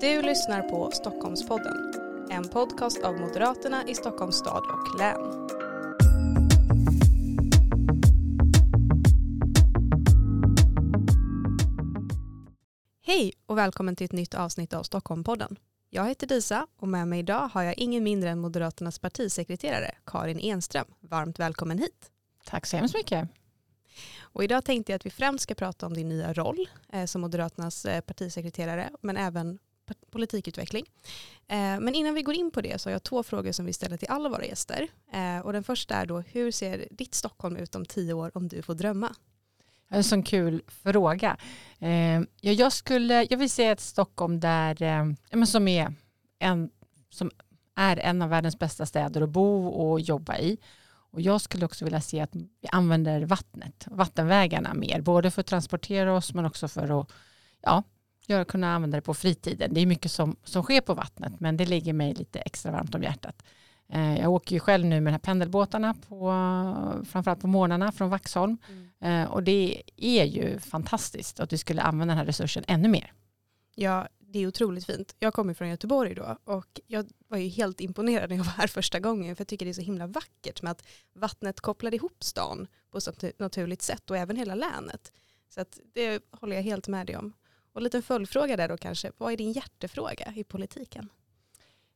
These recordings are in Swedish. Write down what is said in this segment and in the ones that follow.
Du lyssnar på Stockholmspodden, en podcast av Moderaterna i Stockholms stad och län. Hej och välkommen till ett nytt avsnitt av Stockholmpodden. Jag heter Disa och med mig idag har jag ingen mindre än Moderaternas partisekreterare Karin Enström. Varmt välkommen hit. Tack så hemskt mycket. Och idag tänkte jag att vi främst ska prata om din nya roll eh, som Moderaternas eh, partisekreterare men även politikutveckling. Eh, men innan vi går in på det så har jag två frågor som vi ställer till alla våra gäster. Eh, och den första är då, hur ser ditt Stockholm ut om tio år om du får drömma? En sån kul fråga. Eh, jag, skulle, jag vill se ett Stockholm där, eh, som, är en, som är en av världens bästa städer att bo och jobba i. Och jag skulle också vilja se att vi använder vattnet, vattenvägarna mer, både för att transportera oss men också för att ja, göra, kunna använda det på fritiden. Det är mycket som, som sker på vattnet men det ligger mig lite extra varmt om hjärtat. Eh, jag åker ju själv nu med de här pendelbåtarna på, framförallt på morgnarna från Vaxholm. Mm. Och det är ju fantastiskt att vi skulle använda den här resursen ännu mer. Ja, det är otroligt fint. Jag kommer från Göteborg då och jag var ju helt imponerad när jag var här första gången för jag tycker det är så himla vackert med att vattnet kopplar ihop stan på ett naturligt sätt och även hela länet. Så att det håller jag helt med dig om. Och en liten följdfråga där då kanske, vad är din hjärtefråga i politiken?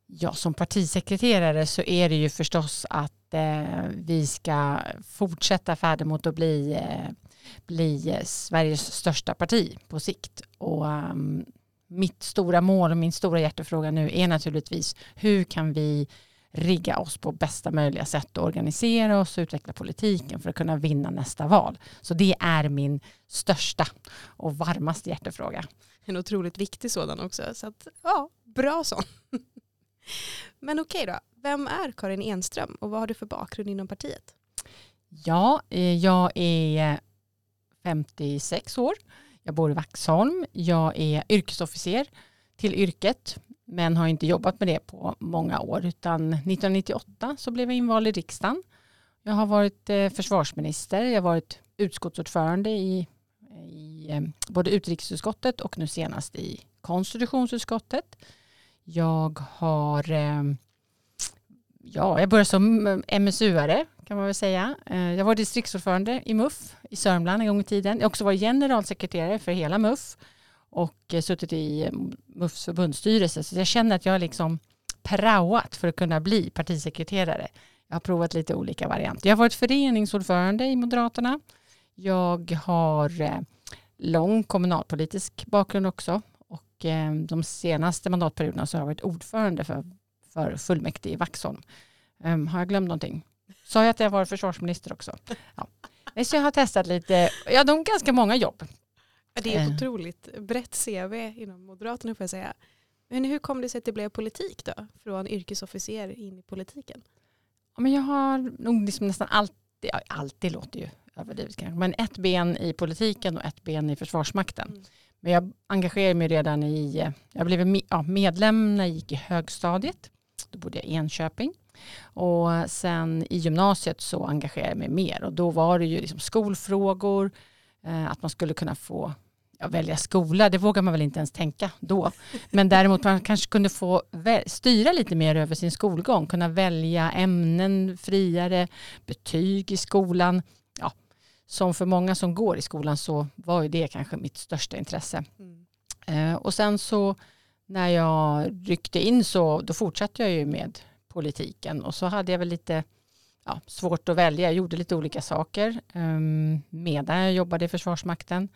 Ja, som partisekreterare så är det ju förstås att eh, vi ska fortsätta färden mot att bli, eh, bli eh, Sveriges största parti på sikt. Och eh, mitt stora mål och min stora hjärtefråga nu är naturligtvis hur kan vi rigga oss på bästa möjliga sätt och organisera oss och utveckla politiken för att kunna vinna nästa val. Så det är min största och varmaste hjärtefråga. En otroligt viktig sådan också. Så att, ja, bra sån. Men okej då, vem är Karin Enström och vad har du för bakgrund inom partiet? Ja, eh, jag är 56 år. Jag bor i Vaxholm. Jag är yrkesofficer till yrket men har inte jobbat med det på många år utan 1998 så blev jag invald i riksdagen. Jag har varit eh, försvarsminister, jag har varit utskottsordförande i, i eh, både utrikesutskottet och nu senast i konstitutionsutskottet. Jag har eh, ja, jag började som MSU-are kan man väl säga. Jag var distriktsordförande i MUF i Sörmland en gång i tiden. Jag har också varit generalsekreterare för hela MUF och eh, suttit i eh, MUFs förbundsstyrelse. Så jag känner att jag har liksom praoat för att kunna bli partisekreterare. Jag har provat lite olika varianter. Jag har varit föreningsordförande i Moderaterna. Jag har eh, lång kommunalpolitisk bakgrund också och de senaste mandatperioderna så har jag varit ordförande för, för fullmäktige i Vaxholm. Ehm, har jag glömt någonting? Sa jag att jag var försvarsminister också? Ja. Så jag har testat lite, ja de ganska många jobb. Det är ett eh. otroligt brett CV inom Moderaterna får jag säga. Men hur kom det sig att det blev politik då? Från yrkesofficer in i politiken? Ja, men jag har nog liksom nästan alltid, ja, alltid låter ju överdrivet kanske, men ett ben i politiken och ett ben i Försvarsmakten. Mm. Men jag engagerade mig redan i, jag blev ja, medlem när jag gick i högstadiet. Då bodde jag i Enköping. Och sen i gymnasiet så engagerade jag mig mer och då var det ju liksom skolfrågor, eh, att man skulle kunna få ja, välja skola, det vågar man väl inte ens tänka då. Men däremot man kanske kunde få styra lite mer över sin skolgång, kunna välja ämnen friare, betyg i skolan. Ja, som för många som går i skolan så var ju det kanske mitt största intresse. Mm. Eh, och sen så när jag ryckte in så då fortsatte jag ju med politiken och så hade jag väl lite ja, svårt att välja. Jag gjorde lite olika saker um, medan jag jobbade i Försvarsmakten.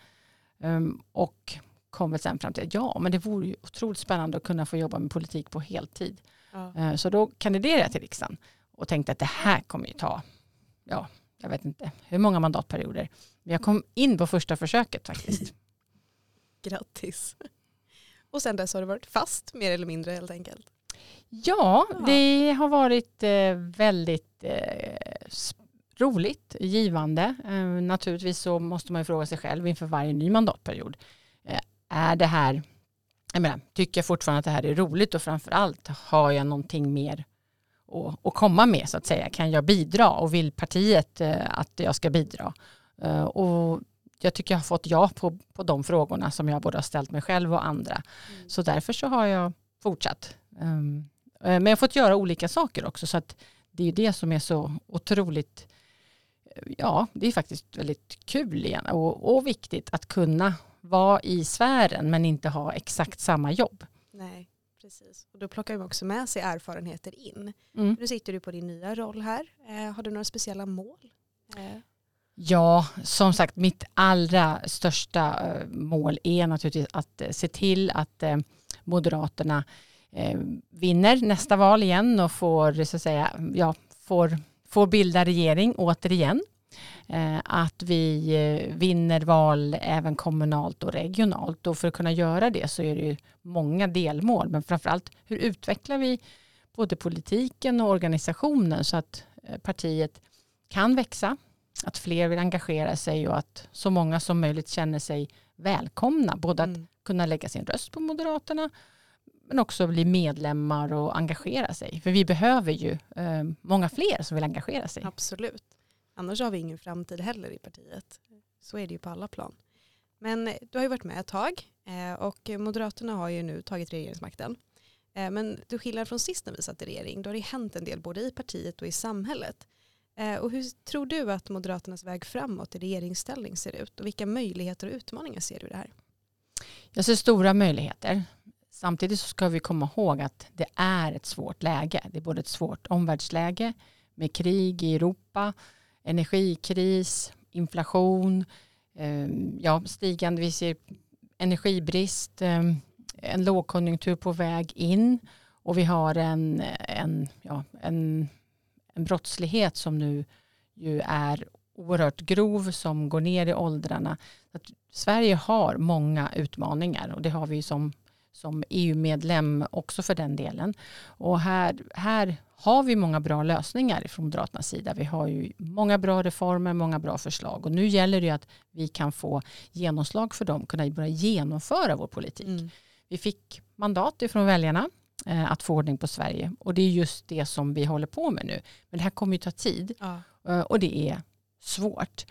Um, och kom väl sen fram till att ja, men det vore ju otroligt spännande att kunna få jobba med politik på heltid. Ja. Uh, så då kandiderade jag till riksdagen och tänkte att det här kommer ju ta, ja, jag vet inte hur många mandatperioder. Men jag kom in på första försöket faktiskt. Grattis. Och sen dess har du varit fast mer eller mindre helt enkelt. Ja, ja. det har varit eh, väldigt eh, roligt, givande. Eh, naturligtvis så måste man ju fråga sig själv inför varje ny mandatperiod. Eh, är det här, jag menar, tycker jag fortfarande att det här är roligt och framförallt har jag någonting mer att, att komma med så att säga. Kan jag bidra och vill partiet eh, att jag ska bidra? Och jag tycker jag har fått ja på, på de frågorna som jag både har ställt mig själv och andra. Mm. Så därför så har jag fortsatt. Um, men jag har fått göra olika saker också så att det är det som är så otroligt ja, det är faktiskt väldigt kul igen och, och viktigt att kunna vara i sfären men inte ha exakt samma jobb. Nej, precis. Och då plockar man också med sig erfarenheter in. Mm. Nu sitter du på din nya roll här. Eh, har du några speciella mål? Eh. Ja, som sagt, mitt allra största eh, mål är naturligtvis att eh, se till att eh, Moderaterna vinner nästa val igen och får, så att säga, ja, får, får bilda regering återigen. Att vi vinner val även kommunalt och regionalt och för att kunna göra det så är det ju många delmål men framförallt hur utvecklar vi både politiken och organisationen så att partiet kan växa att fler vill engagera sig och att så många som möjligt känner sig välkomna. Både att mm. kunna lägga sin röst på Moderaterna men också bli medlemmar och engagera sig. För vi behöver ju eh, många fler som vill engagera sig. Absolut. Annars har vi ingen framtid heller i partiet. Så är det ju på alla plan. Men du har ju varit med ett tag eh, och Moderaterna har ju nu tagit regeringsmakten. Eh, men du skiljer från sist när vi satt i regering, då har det hänt en del både i partiet och i samhället. Eh, och hur tror du att Moderaternas väg framåt i regeringsställning ser ut? Och vilka möjligheter och utmaningar ser du i det här? Jag ser stora möjligheter. Samtidigt så ska vi komma ihåg att det är ett svårt läge. Det är både ett svårt omvärldsläge med krig i Europa, energikris, inflation, ehm, ja, stigande, vi ser energibrist, ehm, en lågkonjunktur på väg in och vi har en, en, ja, en en brottslighet som nu ju är oerhört grov som går ner i åldrarna. Att Sverige har många utmaningar och det har vi som, som EU-medlem också för den delen. Och här, här har vi många bra lösningar från Moderaternas sida. Vi har ju många bra reformer, många bra förslag och nu gäller det att vi kan få genomslag för dem, kunna börja genomföra vår politik. Mm. Vi fick mandat ifrån väljarna Eh, att få ordning på Sverige. Och det är just det som vi håller på med nu. Men det här kommer ju ta tid ja. Eh, och det är svårt.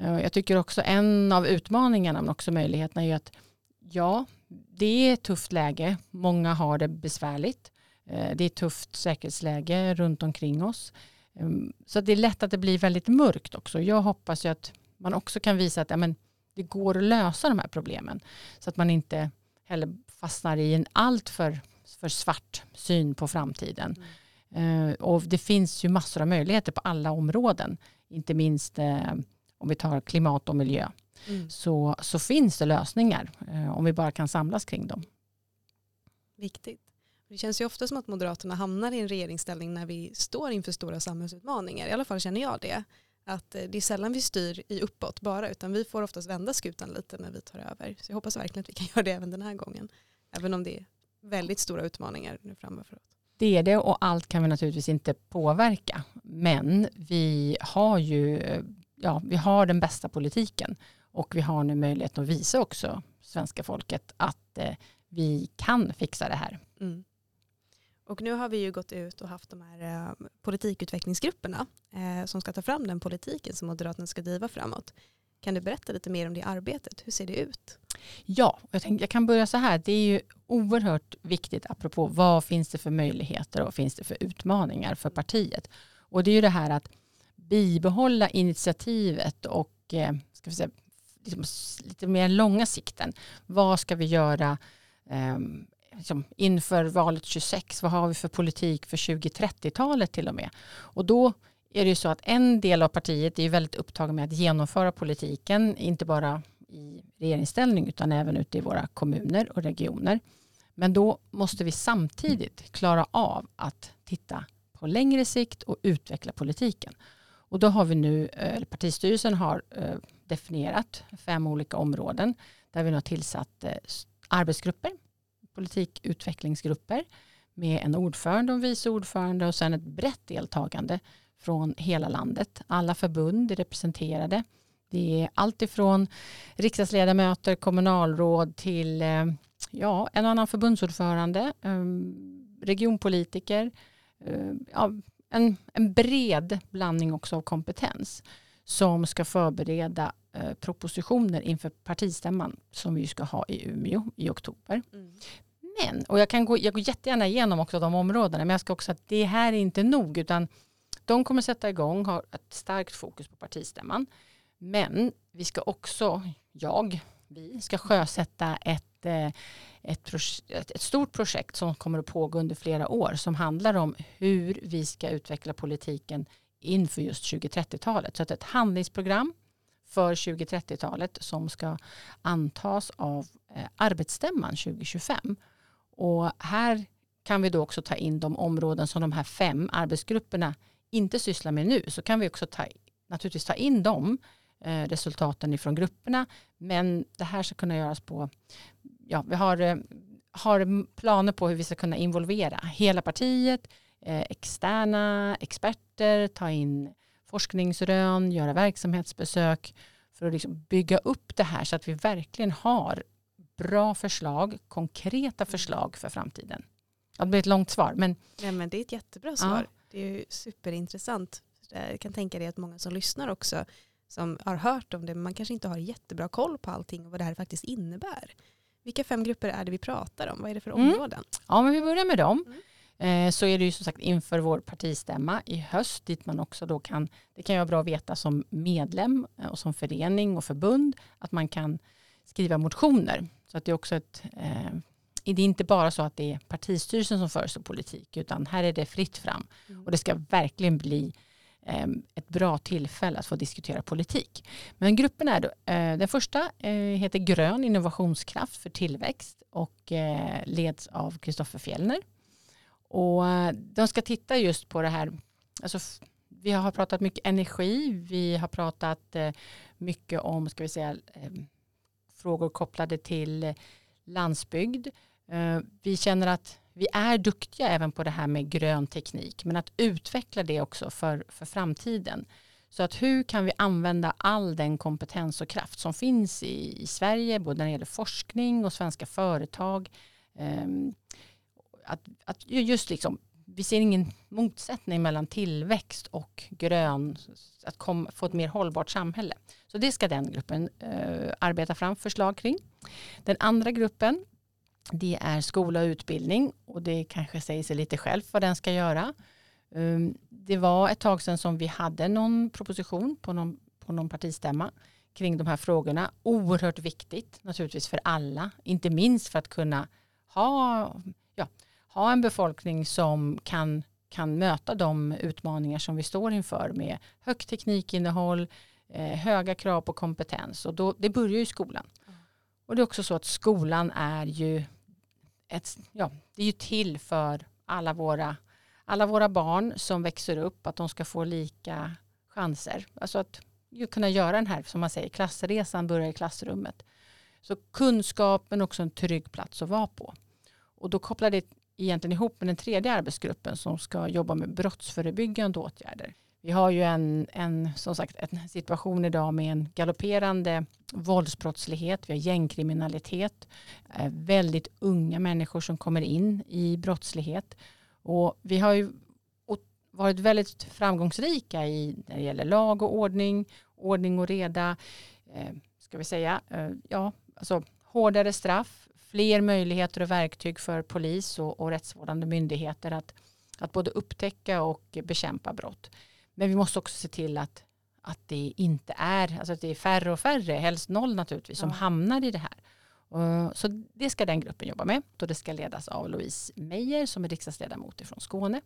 Eh, jag tycker också en av utmaningarna men också möjligheterna är ju att ja, det är ett tufft läge. Många har det besvärligt. Eh, det är ett tufft säkerhetsläge runt omkring oss. Ehm, så det är lätt att det blir väldigt mörkt också. Jag hoppas ju att man också kan visa att ja, men det går att lösa de här problemen. Så att man inte heller fastnar i en alltför för svart syn på framtiden. Mm. och det finns ju massor av möjligheter på alla områden. Inte minst eh, om vi tar klimat och miljö. Mm. Så, så finns det lösningar eh, om vi bara kan samlas kring dem. Viktigt. Det känns ju ofta som att Moderaterna hamnar i en regeringsställning när vi står inför stora samhällsutmaningar. I alla fall känner jag det. Att det är sällan vi styr i uppåt bara utan vi får oftast vända skutan lite när vi tar över. Så jag hoppas verkligen att vi kan göra det även den här gången. Även om det är väldigt stora utmaningar nu framför oss. Det är det och allt kan vi naturligtvis inte påverka. Men vi har ju ja, vi har den bästa politiken och vi har nu möjlighet att visa också svenska folket att eh, vi kan fixa det här. Mm. Och nu har vi ju gått ut och haft de här eh, politikutvecklingsgrupperna eh, som ska ta fram den politiken som Moderaterna ska driva framåt. Kan du berätta lite mer om det arbetet? Hur ser det ut? Ja, jag, tänkte, jag kan börja så här. Det är ju oerhört viktigt apropå vad finns det för möjligheter och finns det för utmaningar för partiet. Och det är ju det här att bibehålla initiativet och eh, ska vi säga, liksom, lite mer långa sikten. Vad ska vi göra eh, liksom, inför valet 26? Vad har vi för politik för 2030-talet till och med? Och då är det ju så att en del av partiet är väldigt upptagen med att genomföra politiken, inte bara i regeringsställning utan även ute i våra kommuner och regioner. Men då måste vi samtidigt klara av att titta på längre sikt och utveckla politiken. Och då har vi nu, eh, eller partistyrelsen har eh, definierat fem olika områden där vi nu har tillsatt eh, arbetsgrupper, politikutvecklingsgrupper med en ordförande och en vice ordförande och sen ett brett deltagande från hela landet. Alla förbund är representerade. Det är allt ifrån riksdagsledamöter, kommunalråd till eh, ja, en annan förbundsordförande, ehm, regionpolitiker, ehm, ja, en, en bred blandning också av kompetens som ska förbereda eh, propositioner inför partistämman som vi ska ha i Umeå i oktober. Mm. Men, och jag, kan gå, jag går jättegärna igenom också de områdena, men jag ska också att det här är inte nog, utan de kommer sätta igång, har ett starkt fokus på partistämman. Men vi ska också, jag, vi ska sjösätta ett, eh, ett, ett, ett, stort projekt som kommer att pågå under flera år som handlar om hur vi ska utveckla politiken inför just 2030-talet. Så att ett handlingsprogram för 2030-talet som ska antas av eh, arbetsstämman 2025. Och här kan vi då också ta in de områden som de här fem arbetsgrupperna inte sysslar med nu. Så kan vi också ta, naturligtvis ta in de eh, resultaten ifrån grupperna. Men det här ska kunna göras på, ja vi har, eh, har planer på hur vi ska kunna involvera hela partiet, eh, externa experter, ta in forskningsrön, göra verksamhetsbesök för att liksom bygga upp det här så att vi verkligen har bra förslag, konkreta förslag för framtiden. Det blir ett långt svar. Men, ja, men det är ett jättebra svar. Ja. Det är superintressant. Jag kan tänka dig att många som lyssnar också som har hört om det, men man kanske inte har jättebra koll på allting och vad det här faktiskt innebär. Vilka fem grupper är det vi pratar om? Vad är det för mm. områden? Ja, men vi börjar med dem. Mm. Eh, så är det ju som sagt inför vår partistämma i höst dit man också då kan, det kan ju vara bra att veta som medlem eh, och som förening och förbund att man kan skriva motioner. Så att det är också ett, eh, det är inte bara så att det är partistyrelsen som föreslår politik utan här är det fritt fram mm. och det ska verkligen bli Ehm, ett bra tillfälle att få diskutera politik. Men gruppen är då, den första heter Grön innovationskraft för tillväxt och leds av Kristoffer Fjellner. Och eh, de ska titta just på det här, alltså vi har pratat mycket energi, vi har pratat eh, mycket om, ska vi säga, eh, frågor kopplade till landsbygd. Vi känner att vi är duktiga även på det här med grön teknik, men att utveckla det också för, för framtiden. Så att hur kan vi använda all den kompetens och kraft som finns i, i Sverige, både när det gäller forskning och svenska företag. Um, att, att just liksom, vi ser ingen motsättning mellan tillväxt och grön, att kom, få ett mer hållbart samhälle. Så det ska den gruppen eh, arbeta fram förslag kring. Den andra gruppen det är skola och utbildning och det kanske säger sig lite själv vad den ska göra. Um, det var ett tag sedan som vi hade någon proposition på någon, på någon partistämma kring de här frågorna. Oerhört viktigt naturligtvis för alla, inte minst för att kunna ha, ja, ha en befolkning som kan, kan möta de utmaningar som vi står inför med högt teknikinnehåll, eh, höga krav på kompetens och då, det börjar ju i skolan. Och det är också så att skolan är ju ett, ja, det är ju till för alla våra, alla våra barn som växer upp, att de ska få lika chanser. Alltså att kunna göra den här, som man säger, klassresan börjar i klassrummet. Så kunskap men också en trygg plats att vara på. Och då kopplar det egentligen ihop med den tredje arbetsgruppen som ska jobba med brottsförebyggande åtgärder. Vi har ju en, en, som sagt, en situation idag med en galopperande våldsbrottslighet, vi har gängkriminalitet, eh, väldigt unga människor som kommer in i brottslighet. Och vi har ju varit väldigt framgångsrika i när det gäller lag och ordning, ordning och reda, eh, ska vi säga, eh, ja, alltså hårdare straff, fler möjligheter och verktyg för polis och, och rättsvårdande myndigheter att, att både upptäcka och bekämpa brott. Men vi måste också se till att, att det inte är, alltså att det är färre och färre, helst noll naturligtvis, som hamnar i det här. Så det ska den gruppen jobba med. Och det ska ledas av Louise Meijer som är riksdagsledamot från Skåne.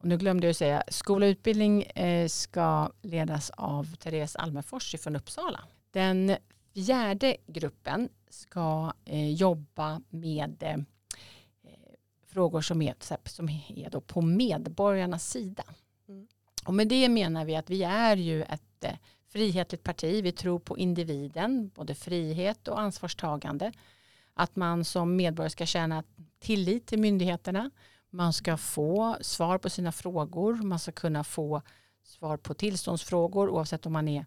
Och nu glömde jag säga, skola och utbildning eh, ska ledas av Therese Almenfors från Uppsala. Den fjärde gruppen ska eh, jobba med eh, frågor som är, som är då på medborgarnas sida. Mm. Och med det menar vi att vi är ju ett eh, frihetligt parti. Vi tror på individen, både frihet och ansvarstagande. Att man som medborgare ska känna tillit till myndigheterna. Man ska få svar på sina frågor. Man ska kunna få svar på tillståndsfrågor oavsett om man är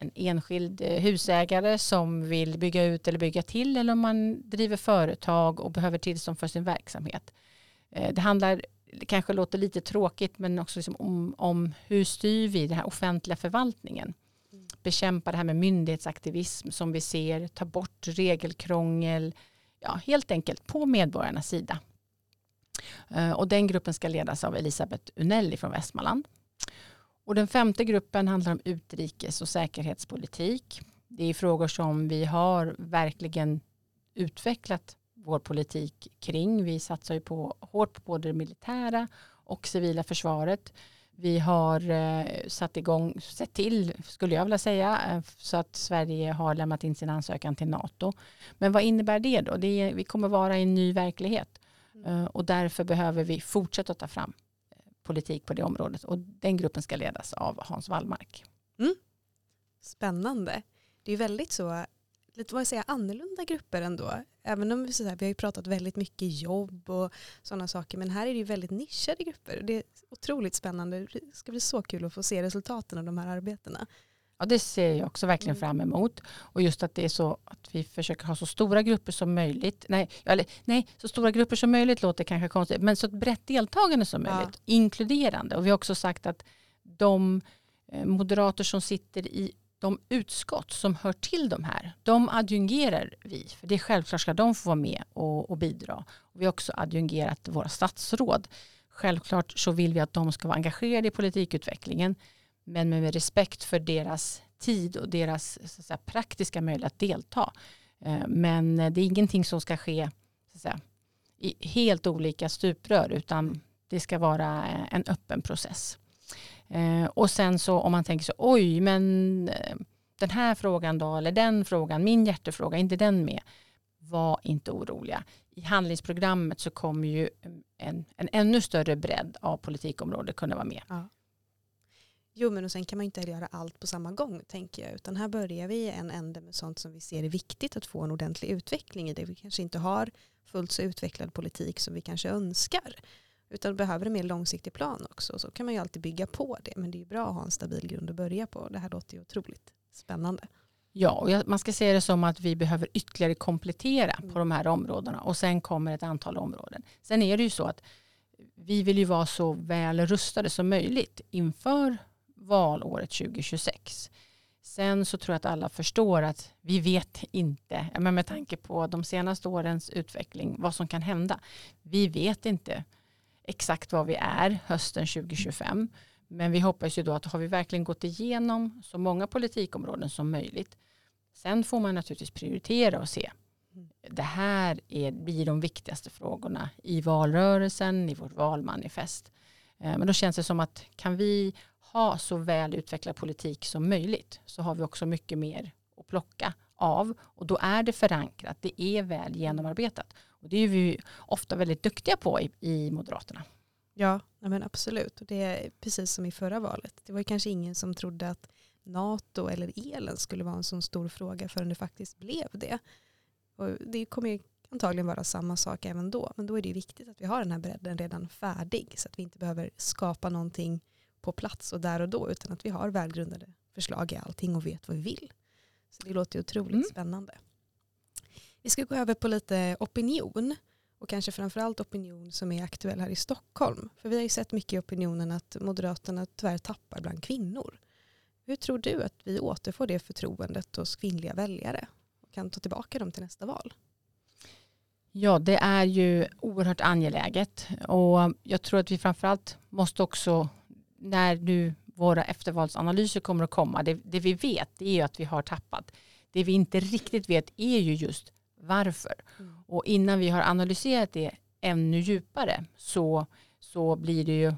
en enskild eh, husägare som vill bygga ut eller bygga till eller om man driver företag och behöver tillstånd för sin verksamhet. Eh, det handlar det kanske låter lite tråkigt men också liksom om, om hur styr vi den här offentliga förvaltningen att bekämpa det här med myndighetsaktivism som vi ser, ta bort regelkrångel, ja, helt enkelt på medborgarnas sida. Eh, och den gruppen ska ledas av Elisabeth Unelli från Västmanland. Och den femte gruppen handlar om utrikes och säkerhetspolitik. Det är frågor som vi har verkligen utvecklat vår politik kring. Vi satsar ju på, hårt på både det militära och civila försvaret. Vi har eh, satt igång, sett till, skulle jag vilja säga, eh, så att Sverige har lämnat in sin ansökan till NATO. Men vad innebär det då? Det är, vi kommer vara i en ny verklighet mm. eh, och därför behöver vi fortsätta ta fram politik på det området och den gruppen ska ledas av Hans Wallmark. Mm. Spännande. Det är väldigt så lite vad jag säger, annorlunda grupper ändå. Även om vi, så här, vi har ju pratat väldigt mycket jobb och sådana saker. Men här är det ju väldigt nischade grupper. Det är otroligt spännande. Det ska bli så kul att få se resultaten av de här arbetena. Ja, det ser jag också verkligen mm. fram emot. Och just att det är så att vi försöker ha så stora grupper som möjligt. Nej, eller, nej så stora grupper som möjligt låter kanske konstigt. Men så ett brett deltagande som möjligt. Ja. Inkluderande. Och vi har också sagt att de eh, moderater som sitter i de utskott som hör till de här, de adjungerar vi. För det är självklart ska de få vara med och, och bidra. Och vi har också adjungerat våra statsråd. Självklart så vill vi att de ska vara engagerade i politikutvecklingen men med respekt för deras tid och deras säga, praktiska möjlighet att delta. Eh, men det är ingenting som ska ske säga, i helt olika stuprör utan det ska vara eh, en öppen process. Eh, och sen så om man tänker så, oj, men den här frågan då, eller den frågan, min hjärtefråga, inte den med? Var inte oroliga. I handlingsprogrammet så kommer ju mm, en, en ännu större bredd av politikområde kunna vara med. Ja. Jo men och sen kan man inte göra allt på samma gång tänker jag. Utan här börjar vi i en ände med sånt som vi ser är viktigt att få en ordentlig utveckling i. Det vi kanske inte har fullt så utvecklad politik som vi kanske önskar. Utan behöver en mer långsiktig plan också. Så kan man ju alltid bygga på det. Men det är bra att ha en stabil grund att börja på. Det här låter ju otroligt spännande. Ja, och man ska se det som att vi behöver ytterligare komplettera mm. på de här områdena. Och sen kommer ett antal områden. Sen är det ju så att vi vill ju vara så väl rustade som möjligt inför valåret 2026. Sen så tror jag att alla förstår att vi vet inte, men med tanke på de senaste årens utveckling, vad som kan hända. Vi vet inte exakt var vi är hösten 2025. Men vi hoppas ju då att har vi verkligen gått igenom så många politikområden som möjligt. Sen får man naturligtvis prioritera och se. Det här är, blir de viktigaste frågorna i valrörelsen, i vårt valmanifest. Eh, men då känns det som att kan vi ha så väl utvecklad politik som möjligt så har vi också mycket mer att plocka av och då är det förankrat, det är väl genomarbetat. Och det är vi ofta väldigt duktiga på i, i Moderaterna. Ja, men absolut. Och det är precis som i förra valet. Det var kanske ingen som trodde att NATO eller elen skulle vara en så stor fråga förrän det faktiskt blev det. Och det kommer antagligen vara samma sak även då. Men då är det viktigt att vi har den här bredden redan färdig så att vi inte behöver skapa någonting på plats och där och då utan att vi har välgrundade förslag i allting och vet vad vi vill. Så det låter otroligt mm. spännande. Vi ska gå över på lite opinion och kanske framförallt opinion som är aktuell här i Stockholm. För vi har ju sett mycket i opinionen att Moderaterna tyvärr tappar bland kvinnor. Hur tror du att vi återfår det förtroendet hos kvinnliga väljare och kan ta tillbaka dem till nästa val? Ja, det är ju oerhört angeläget och jag tror att vi framförallt måste också när nu våra eftervalsanalyser kommer att komma, det, det vi vet är att vi har tappat. Det vi inte riktigt vet är ju just varför. Mm. Och innan vi har analyserat det ännu djupare så, så blir det ju,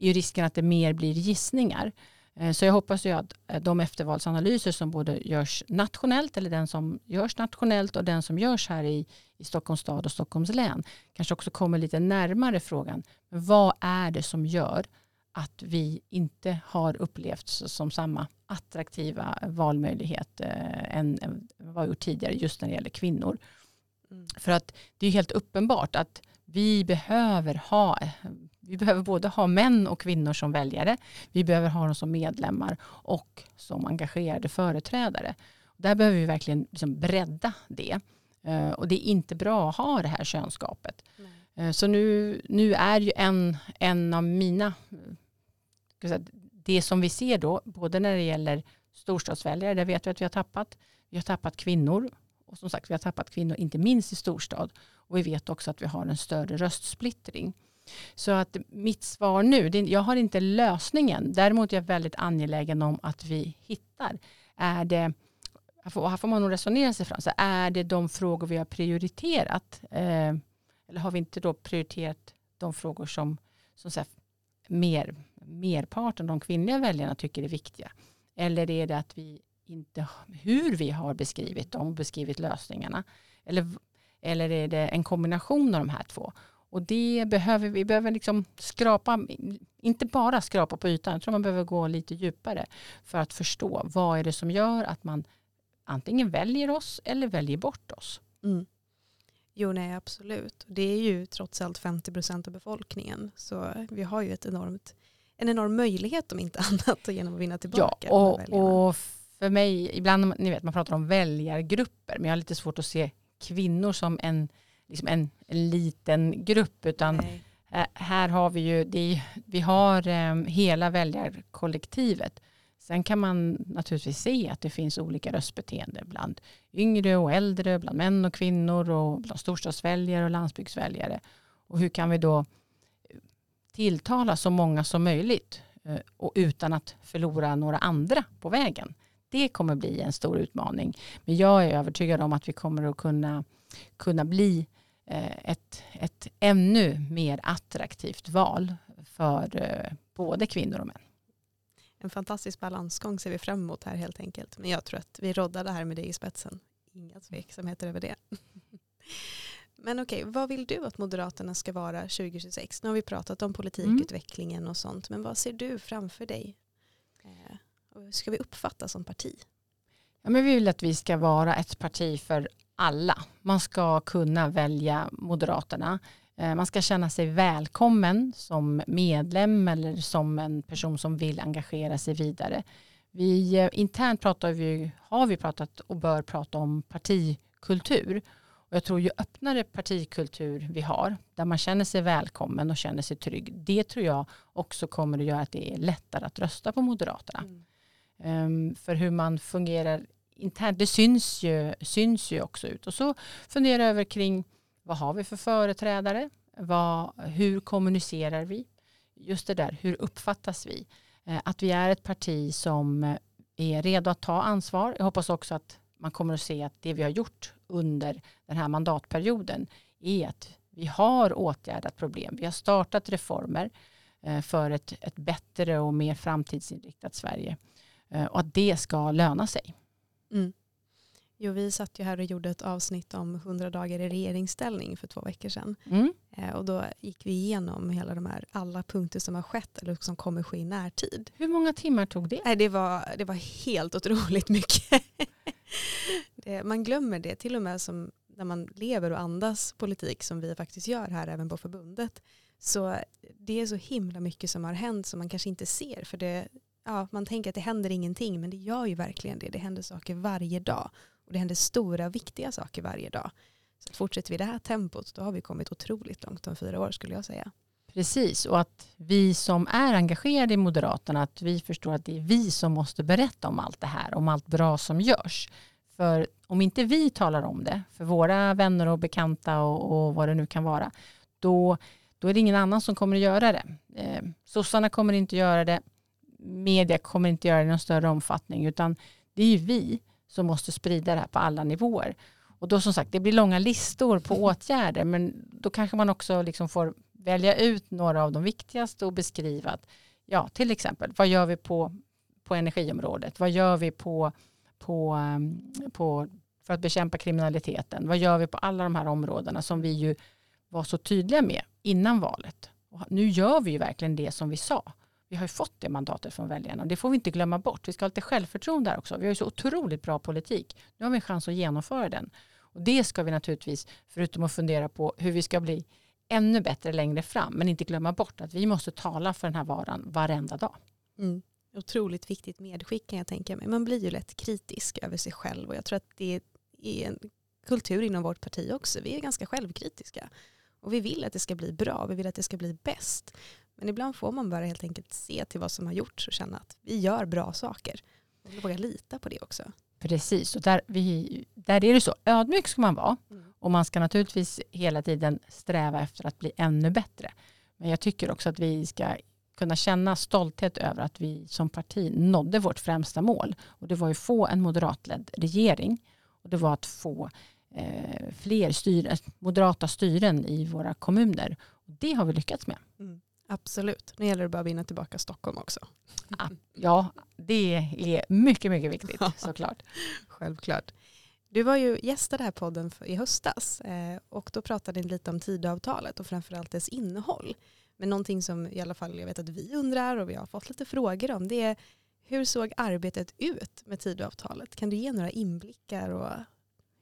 är risken att det mer blir gissningar. Eh, så jag hoppas ju att eh, de eftervalsanalyser som både görs nationellt eller den som görs nationellt och den som görs här i, i Stockholms stad och Stockholms län kanske också kommer lite närmare frågan. Vad är det som gör att vi inte har upplevts som samma attraktiva valmöjlighet eh, än, än vad vi gjort tidigare just när det gäller kvinnor. Mm. För att det är helt uppenbart att vi behöver ha vi behöver både ha män och kvinnor som väljare. Vi behöver ha dem som medlemmar och som engagerade företrädare. Där behöver vi verkligen liksom bredda det. Uh, och det är inte bra att ha det här könskapet. Uh, så nu, nu är ju en, en av mina det som vi ser då, både när det gäller storstadsväljare, där vet vi att vi har tappat. Vi har tappat kvinnor och som sagt vi har tappat kvinnor inte minst i storstad. Och vi vet också att vi har en större röstsplittring. Så att mitt svar nu, det, jag har inte lösningen. Däremot är jag väldigt angelägen om att vi hittar. Är det, här får man nog resonera sig fram. Så är det de frågor vi har prioriterat? Eh, eller har vi inte då prioriterat de frågor som, som så här, mer, merparten, de kvinnliga väljarna tycker är viktiga? Eller är det att vi inte, hur vi har beskrivit dem, och beskrivit lösningarna? Eller, eller är det en kombination av de här två? Och det behöver vi behöver liksom skrapa, inte bara skrapa på ytan, jag tror man behöver gå lite djupare för att förstå vad är det som gör att man antingen väljer oss eller väljer bort oss. Mm. Jo, nej absolut. Det är ju trots allt 50 procent av befolkningen. Så vi har ju ett enormt, en enorm möjlighet om inte annat genom att vinna tillbaka. Ja, och, och för mig, ibland, ni vet man pratar om väljargrupper, men jag har lite svårt att se kvinnor som en, liksom en, en liten grupp, utan nej. här har vi ju, det, vi har um, hela väljarkollektivet Sen kan man naturligtvis se att det finns olika röstbeteende bland yngre och äldre, bland män och kvinnor och bland storstadsväljare och landsbygdsväljare. Och hur kan vi då tilltala så många som möjligt eh, och utan att förlora några andra på vägen. Det kommer bli en stor utmaning. Men jag är övertygad om att vi kommer att kunna, kunna bli eh, ett, ett ännu mer attraktivt val för eh, både kvinnor och män en fantastisk balansgång ser vi fram emot här helt enkelt. Men jag tror att vi roddar det här med dig i spetsen. Inga tveksamheter över det. Men okej, vad vill du att Moderaterna ska vara 2026? Nu har vi pratat om politikutvecklingen mm. och sånt, men vad ser du framför dig? Eh, hur ska vi uppfattas som parti? Ja, men vi vill att vi ska vara ett parti för alla. Man ska kunna välja Moderaterna. Eh, man ska känna sig välkommen som medlem eller som en person som vill engagera sig vidare. Vi, eh, internt pratar vi, har vi pratat och bör prata om partikultur. Och jag tror ju öppnare partikultur vi har, där man känner sig välkommen och känner sig trygg, det tror jag också kommer att göra att det är lättare att rösta på Moderaterna. Mm. Um, för hur man fungerar internt, det syns ju, syns ju också ut. Och så fundera över kring vad har vi för företrädare? Vad, hur kommunicerar vi? Just det där, hur uppfattas vi? Eh, att vi är ett parti som eh, är redo att ta ansvar. Jag hoppas också att man kommer att se att det vi har gjort under den här mandatperioden är att vi har åtgärdat problem. Vi har startat reformer eh, för ett, ett bättre och mer framtidsinriktat Sverige. Och att det ska löna sig. Mm. Jo, vi satt ju här och gjorde ett avsnitt om 100 dagar i regeringsställning för två veckor sedan. Mm. Eh, och då gick vi igenom hela de här, alla punkter som har skett eller som kommer ske i närtid. Hur många timmar tog det? Eh, det, var, det var helt otroligt mycket. det, eh, man glömmer det, till och med som när man lever och andas politik som vi faktiskt gör här även på förbundet. Så det är så himla mycket som har hänt som man kanske inte ser. För det, ja, man tänker att det händer ingenting men det gör ju verkligen det. Det händer saker varje dag. Och det händer stora viktiga saker varje dag. Så fortsätter vi det här tempot då har vi kommit otroligt långt om fyra år skulle jag säga. Precis, och att vi som är engagerade i Moderaterna, att vi förstår att det är vi som måste berätta om allt det här, om allt bra som görs. För om inte vi talar om det för våra vänner och bekanta och, och vad det nu kan vara, då, då är det ingen annan som kommer att göra det. Eh, sossarna kommer inte göra det, media kommer inte göra det i någon större omfattning, utan det är ju vi som måste sprida det här på alla nivåer. Och då som sagt, det blir långa listor på åtgärder, men då kanske man också liksom får välja ut några av de viktigaste och beskriva att, ja, till exempel, vad gör vi på, på energiområdet? Vad gör vi på, på, ehm, på, för att bekämpa kriminaliteten? Vad gör vi på alla de här områdena som vi ju var så tydliga med innan valet? Och nu gör vi ju verkligen det som vi sa vi har ju fått det mandatet från väljarna och det får vi inte glömma bort. Vi ska ha lite självförtroende där också. Vi har ju så otroligt bra politik. Nu har vi en chans att genomföra den. Och det ska vi naturligtvis, förutom att fundera på hur vi ska bli ännu bättre längre fram, men inte glömma bort att vi måste tala för den här varan varenda dag. Mm. Otroligt viktigt medskick kan jag tänka mig. Man blir ju lätt kritisk över sig själv och jag tror att det är en kultur inom vårt parti också. Vi är ganska självkritiska och vi vill att det ska bli bra, vi vill att det ska bli bäst. Men ibland får man bara helt enkelt se till vad som har gjorts och känna att vi gör bra saker. Och våga lita på det också. Precis, och där, vi, där är det så. Ödmjuk ska man vara. Mm. Och man ska naturligtvis hela tiden sträva efter att bli ännu bättre. Men jag tycker också att vi ska kunna känna stolthet över att vi som parti nådde vårt främsta mål. Och det var att få en moderatledd regering. Och det var att få eh, fler styr, moderata styren i våra kommuner. Och det har vi lyckats med. Mm, absolut. Nu gäller det bara att vinna tillbaka Stockholm också. Ja, det är mycket, mycket viktigt såklart. Självklart. Du var ju gäst i den här podden i höstas eh, och då pratade ni lite om Tidöavtalet och framförallt dess innehåll. Men någonting som i alla fall jag vet att vi undrar och vi har fått lite frågor om det är hur såg arbetet ut med Tidöavtalet? Kan du ge några inblickar och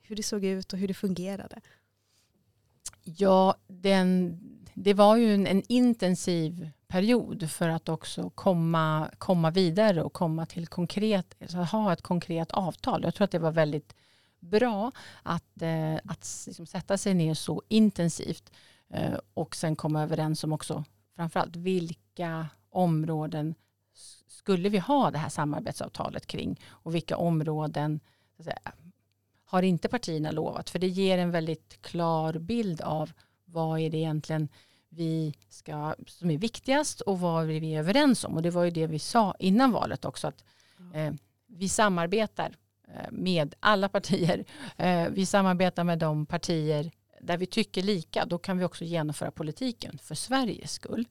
hur det såg ut och hur det fungerade? Ja, den, det var ju en, en, intensiv period för att också komma, komma vidare och komma till konkret, alltså ha ett konkret avtal. Jag tror att det var väldigt bra att, eh, att liksom sätta sig ner så intensivt eh, och sen komma överens om också framförallt vilka områden skulle vi ha det här samarbetsavtalet kring och vilka områden säga, har inte partierna lovat? För det ger en väldigt klar bild av vad är det egentligen vi ska, som är viktigast och vad är vi överens om. Och det var ju det vi sa innan valet också. att eh, Vi samarbetar med alla partier. Eh, vi samarbetar med de partier där vi tycker lika. Då kan vi också genomföra politiken för Sveriges skull.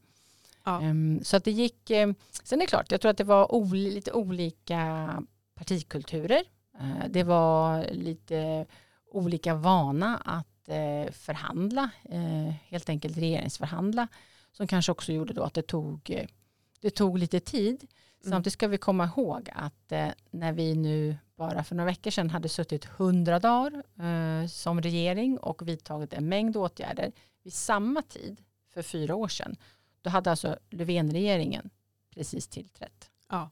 Ja. Um, så att det gick, eh, sen är det klart, jag tror att det var ol, lite olika partikulturer Eh, det var lite olika vana att eh, förhandla, eh, helt enkelt regeringsförhandla, som kanske också gjorde då att det tog, det tog lite tid. Mm. Samtidigt ska vi komma ihåg att när vi nu bara för några veckor sedan hade suttit hundra dagar som regering och vidtagit en mängd åtgärder vid samma tid för fyra år sedan, då hade alltså Löfven-regeringen precis tillträtt. Ja.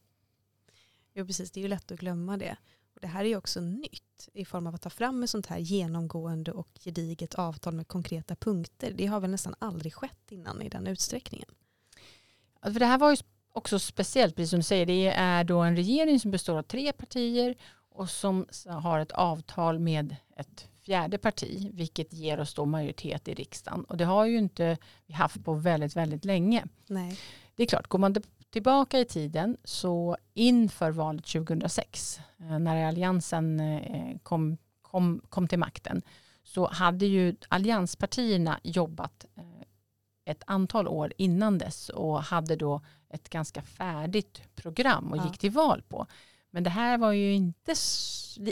Jo, precis. Det är ju lätt att glömma det. Det här är ju också nytt i form av att ta fram ett sånt här genomgående och gediget avtal med konkreta punkter. Det har väl nästan aldrig skett innan i den utsträckningen. För det här var ju också speciellt, precis som du säger, det är då en regering som består av tre partier och som har ett avtal med ett fjärde parti, vilket ger oss då majoritet i riksdagen. Och det har ju inte vi haft på väldigt, väldigt länge. Nej. Det är klart, går man tillbaka i tiden så inför valet 2006 eh, när alliansen eh, kom, kom, kom till makten så hade ju allianspartierna jobbat eh, ett antal år innan dess och hade då ett ganska färdigt program och ja. gick till val på. Men det här var ju inte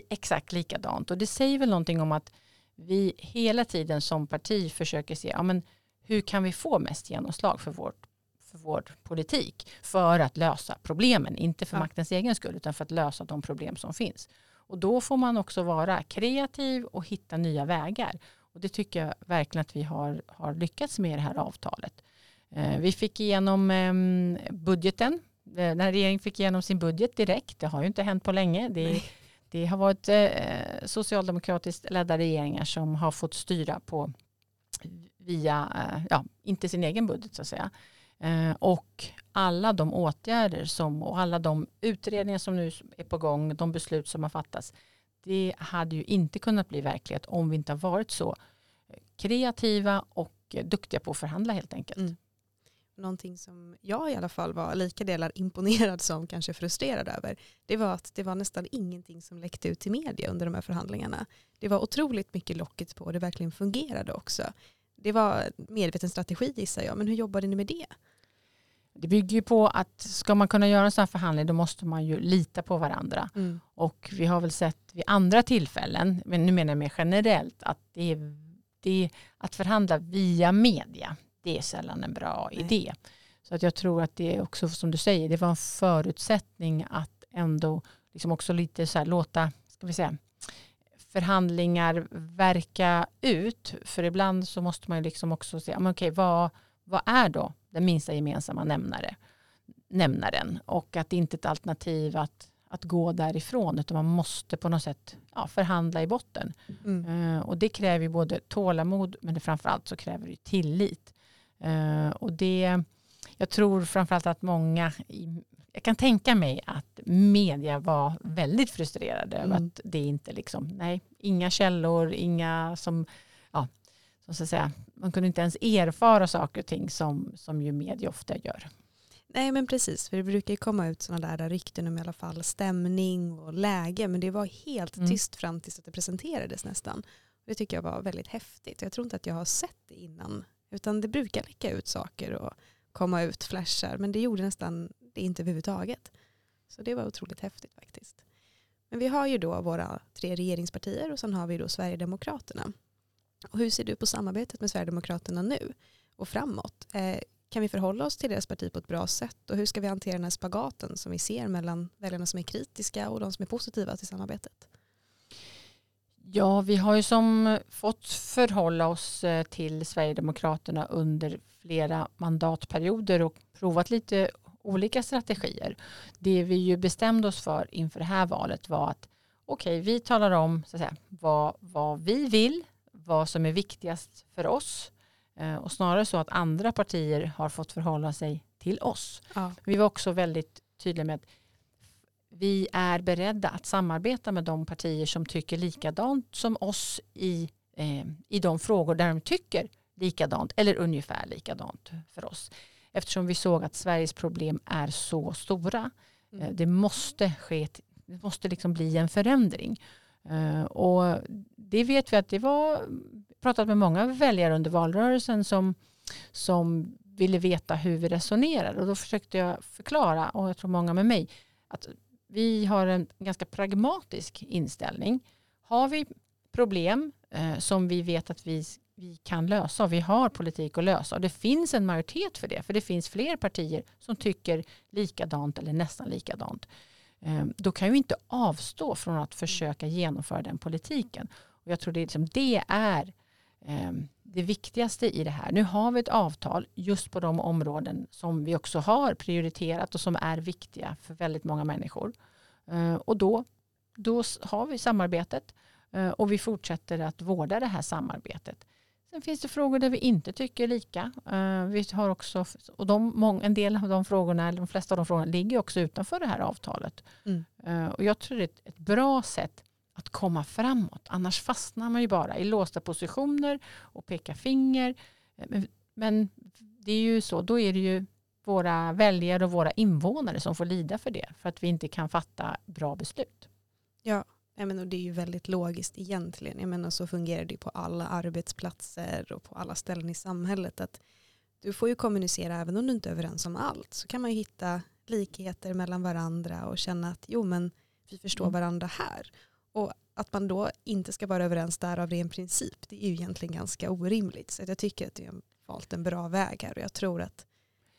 exakt likadant och det säger väl någonting om att vi hela tiden som parti försöker se ja, men hur kan vi få mest genomslag för vårt för vår politik för att lösa problemen. Inte för ja. maktens egen skull utan för att lösa de problem som finns. Och då får man också vara kreativ och hitta nya vägar. Och det tycker jag verkligen att vi har, har lyckats med i det här avtalet. Eh, vi fick igenom eh, budgeten. Eh, när regeringen fick igenom sin budget direkt. Det har ju inte hänt på länge. Det, det har varit eh, socialdemokratiskt ledda regeringar som har fått styra på via, ja, inte sin egen budget så att säga. Och alla de åtgärder som, och alla de utredningar som nu är på gång, de beslut som har fattats, det hade ju inte kunnat bli verklighet om vi inte har varit så kreativa och duktiga på att förhandla helt enkelt. Mm. Någonting som jag i alla fall var lika delar imponerad som kanske frustrerad över, det var att det var nästan ingenting som läckte ut till media under de här förhandlingarna. Det var otroligt mycket locket på och det verkligen fungerade också. Det var medveten strategi gissar jag, men hur jobbade ni med det? Det bygger ju på att ska man kunna göra en sån här förhandling då måste man ju lita på varandra. Mm. Och vi har väl sett vid andra tillfällen, men nu menar jag mer generellt, att det är, det är att förhandla via media, det är sällan en bra Nej. idé. Så att jag tror att det är också som du säger, det var en förutsättning att ändå liksom också lite så här låta, ska vi säga, förhandlingar verka ut? För ibland så måste man ju liksom också se, men okej, vad, vad är då den minsta gemensamma nämnare, nämnaren? Och att det inte är ett alternativ att, att gå därifrån, utan man måste på något sätt ja, förhandla i botten. Mm. Uh, och det kräver både tålamod, men framförallt så kräver det tillit. Uh, och det, jag tror framförallt att många, jag kan tänka mig att media var väldigt frustrerade över Mm. att det inte liksom, nej, inga källor, inga som, ja, som så att säga, man kunde inte ens erfara saker och ting som, som ju media ofta gör. Nej men precis, för det brukar ju komma ut sådana där rykten om i alla fall stämning och läge, men det var helt Mm. tyst fram tills att det presenterades nästan. Det tycker jag var väldigt häftigt. Jag tror inte att jag har sett det innan, utan det brukar läcka ut saker och komma ut flashar, men det gjorde nästan det inte överhuvudtaget. Så det var otroligt häftigt faktiskt. Men vi har ju då våra tre regeringspartier och sen har vi då Sverigedemokraterna. Och hur ser du på samarbetet med Sverigedemokraterna nu och framåt? Eh, kan vi förhålla oss till deras parti på ett bra sätt och hur ska vi hantera den här spagaten som vi ser mellan väljarna som är kritiska och de som är positiva till samarbetet? Ja, vi har ju som fått förhålla oss eh, till Sverigedemokraterna under flera mandatperioder och provat lite olika strategier. Det vi ju bestämde oss för inför det här valet var att okej, vi talar om så att säga, vad, vad vi vill, vad som är viktigast för oss eh, och snarare så att andra partier har fått förhålla sig till oss. Ja. Vi var också väldigt tydliga med att vi är beredda att samarbeta med de partier som tycker likadant som oss i, eh, i de frågor där de tycker likadant eller ungefär likadant för oss. Eftersom vi såg att Sveriges problem är så stora. Mm. Eh, det måste ske, det måste liksom bli en förändring. Eh, och det vet vi att det var, pratat med många väljare under valrörelsen som, som ville veta hur vi resonerade. och då försökte jag förklara och jag tror många med mig att vi har en ganska pragmatisk inställning. Har vi problem eh, som vi vet att vi, vi kan lösa och vi har politik att lösa och det finns en majoritet för det för det finns fler partier som tycker likadant eller nästan likadant. Eh, då kan vi inte avstå från att försöka genomföra den politiken. Och jag tror det, är liksom, det är eh, det viktigaste i det här. Nu har vi ett avtal just på de områden som vi också har prioriterat och som är viktiga för väldigt många människor. Eh, och då, då har vi samarbetet och vi fortsätter att vårda det här samarbetet. Sen finns det frågor där vi inte tycker lika. Eh, Vi har också, och de, en del av de frågorna, eller de flesta av de frågorna ligger också utanför det här avtalet. Mm. Eh, Och jag tror det är ett, ett bra sätt att komma framåt. Annars fastnar man ju bara i låsta positioner och pekar finger. Eh, Men, men det är ju så, då är det ju våra väljare och våra invånare som får lida för det. För att vi inte kan fatta bra beslut. Jag menar, det är ju väldigt logiskt egentligen. Jag menar, så fungerar det på alla arbetsplatser och på alla ställen i samhället. Att du får ju kommunicera även om du inte är överens om allt. Så kan man ju hitta likheter mellan varandra och känna att jo men vi förstår Mm. varandra här. Och att man då inte ska vara överens där av ren princip det är ju egentligen ganska orimligt. Så jag tycker att vi har valt en bra väg här och jag tror att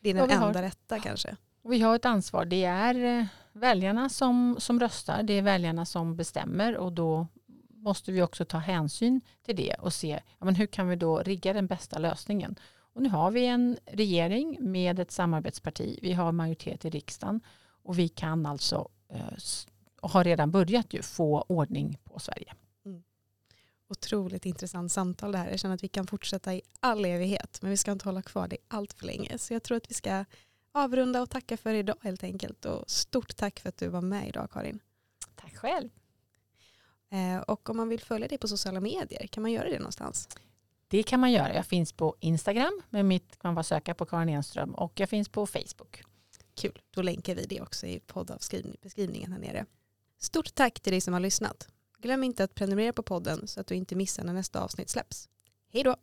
det är Ja, den har- enda rätta kanske. Och vi har ett ansvar. Det är eh, väljarna som, som röstar. Det är väljarna som bestämmer och då måste vi också ta hänsyn till det och se ja, men hur kan vi då rigga den bästa lösningen. Och nu har vi en regering med ett samarbetsparti. Vi har majoritet i riksdagen och vi kan alltså eh, och har redan börjat ju få ordning på Sverige. Mm. Otroligt intressant samtal det här. Jag känner att vi kan fortsätta i all evighet men vi ska inte hålla kvar det allt för länge. Så jag tror att vi ska avrunda och tacka för idag helt enkelt. Och stort tack för att du var med idag Karin. Tack själv. Eh, och om man vill följa dig på sociala medier, kan man göra det någonstans? Det kan man göra. Jag finns på Instagram med mitt kan man bara söka på Karin Enström och jag finns på Facebook. Kul, då länkar vi det också i poddavskrivningen här nere. Stort tack till dig som har lyssnat. Glöm inte att prenumerera på podden så att du inte missar när nästa avsnitt släpps. Hej då!